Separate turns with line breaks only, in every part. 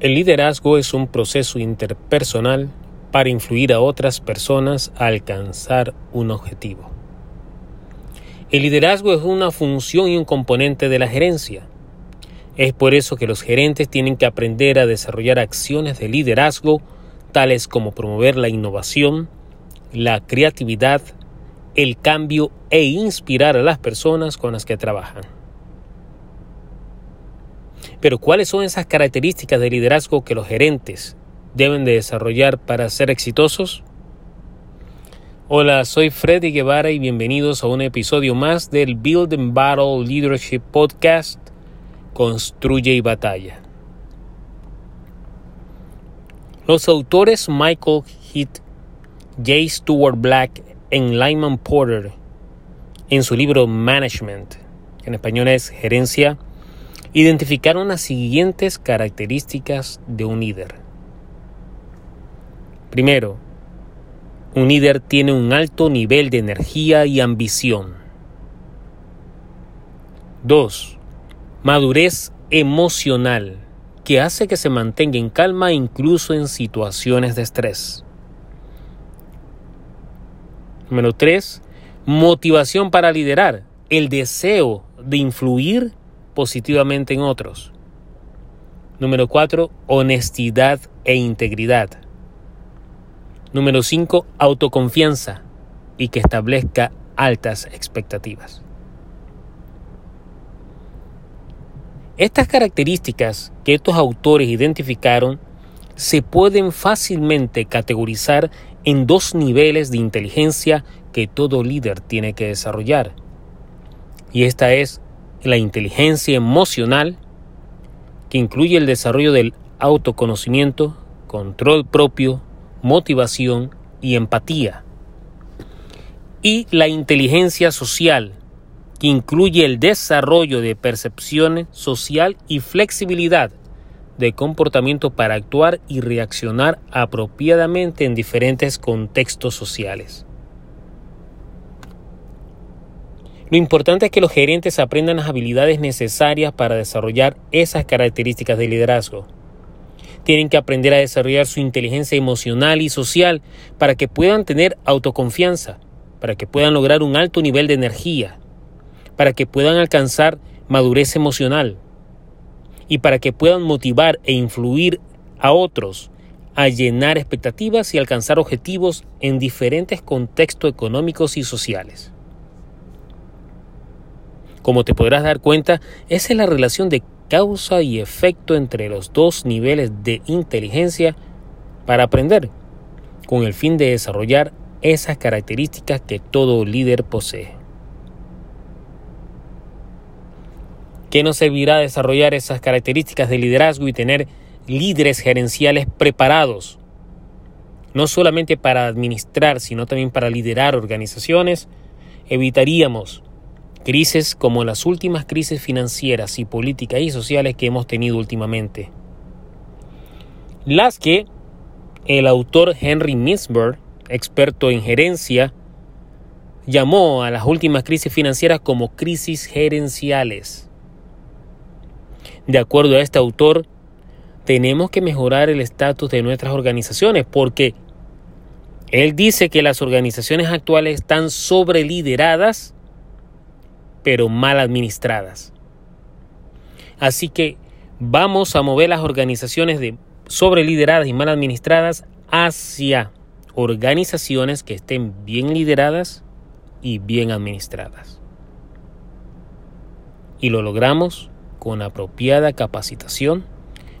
El liderazgo es un proceso interpersonal para influir a otras personas a alcanzar un objetivo. El liderazgo es una función y un componente de la gerencia. Es por eso que los gerentes tienen que aprender a desarrollar acciones de liderazgo tales como promover la innovación, la creatividad, el cambio e inspirar a las personas con las que trabajan. Pero ¿cuáles son esas características de liderazgo que los gerentes deben de desarrollar para ser exitosos? Hola, soy Freddy Guevara y bienvenidos a un episodio más del Build and Battle Leadership Podcast Construye y Batalla. Los autores Michael Heath, J. Stuart Black en Lyman Porter en su libro Management, que en español es Gerencia, identificaron las siguientes características de un líder. Primero, un líder tiene un alto nivel de energía y ambición. 2. Madurez emocional, que hace que se mantenga en calma incluso en situaciones de estrés. Número 3. Motivación para liderar, el deseo de influir positivamente en otros. Número 4. Honestidad e integridad. Número 5. Autoconfianza y que establezca altas expectativas. Estas características que estos autores identificaron se pueden fácilmente categorizar en dos niveles de inteligencia que todo líder tiene que desarrollar. Y esta es la inteligencia emocional, que incluye el desarrollo del autoconocimiento, control propio, motivación y empatía. Y la inteligencia social, que incluye el desarrollo de percepciones social y flexibilidad de comportamiento para actuar y reaccionar apropiadamente en diferentes contextos sociales. Lo importante es que los gerentes aprendan las habilidades necesarias para desarrollar esas características de liderazgo. Tienen que aprender a desarrollar su inteligencia emocional y social para que puedan tener autoconfianza, para que puedan lograr un alto nivel de energía, para que puedan alcanzar madurez emocional y para que puedan motivar e influir a otros a llenar expectativas y alcanzar objetivos en diferentes contextos económicos y sociales. Como te podrás dar cuenta, esa es la relación de causa y efecto entre los dos niveles de inteligencia para aprender, con el fin de desarrollar esas características que todo líder posee. ¿Qué nos servirá desarrollar esas características de liderazgo y tener líderes gerenciales preparados? No solamente para administrar, sino también para liderar organizaciones, evitaríamos crisis como las últimas crisis financieras y políticas y sociales que hemos tenido últimamente. Las que el autor Henry Mintzberg, experto en gerencia, llamó a las últimas crisis financieras como crisis gerenciales. De acuerdo a este autor, tenemos que mejorar el estatus de nuestras organizaciones porque él dice que las organizaciones actuales están sobrelideradas pero mal administradas. Así que vamos a mover las organizaciones de sobrelideradas y mal administradas hacia organizaciones que estén bien lideradas y bien administradas. Y lo logramos con apropiada capacitación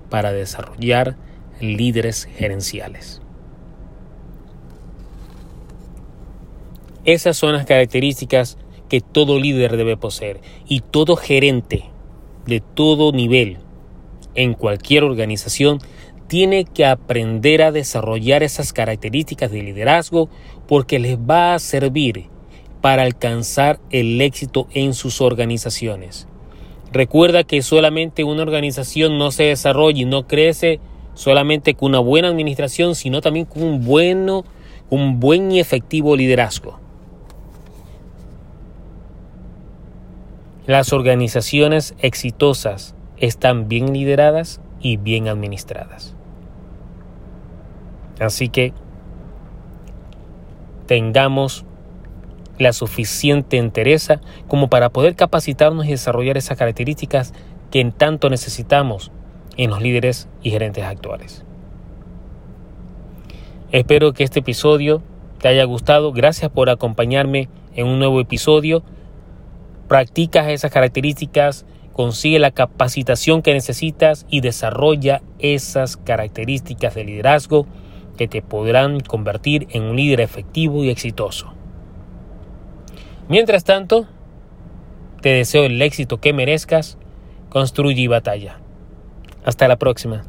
para desarrollar líderes gerenciales. Esas son las características que todo líder debe poseer y todo gerente de todo nivel en cualquier organización tiene que aprender a desarrollar esas características de liderazgo porque les va a servir para alcanzar el éxito en sus organizaciones. Recuerda que solamente una organización no se desarrolla y no crece solamente con una buena administración, sino también con un bueno, un buen y efectivo liderazgo. Las organizaciones exitosas están bien lideradas y bien administradas. Así que tengamos la suficiente entereza como para poder capacitarnos y desarrollar esas características que en tanto necesitamos en los líderes y gerentes actuales. Espero que este episodio te haya gustado. Gracias por acompañarme en un nuevo episodio. Practica esas características, consigue la capacitación que necesitas y desarrolla esas características de liderazgo que te podrán convertir en un líder efectivo y exitoso. Mientras tanto, te deseo el éxito que merezcas, construye y batalla. Hasta la próxima.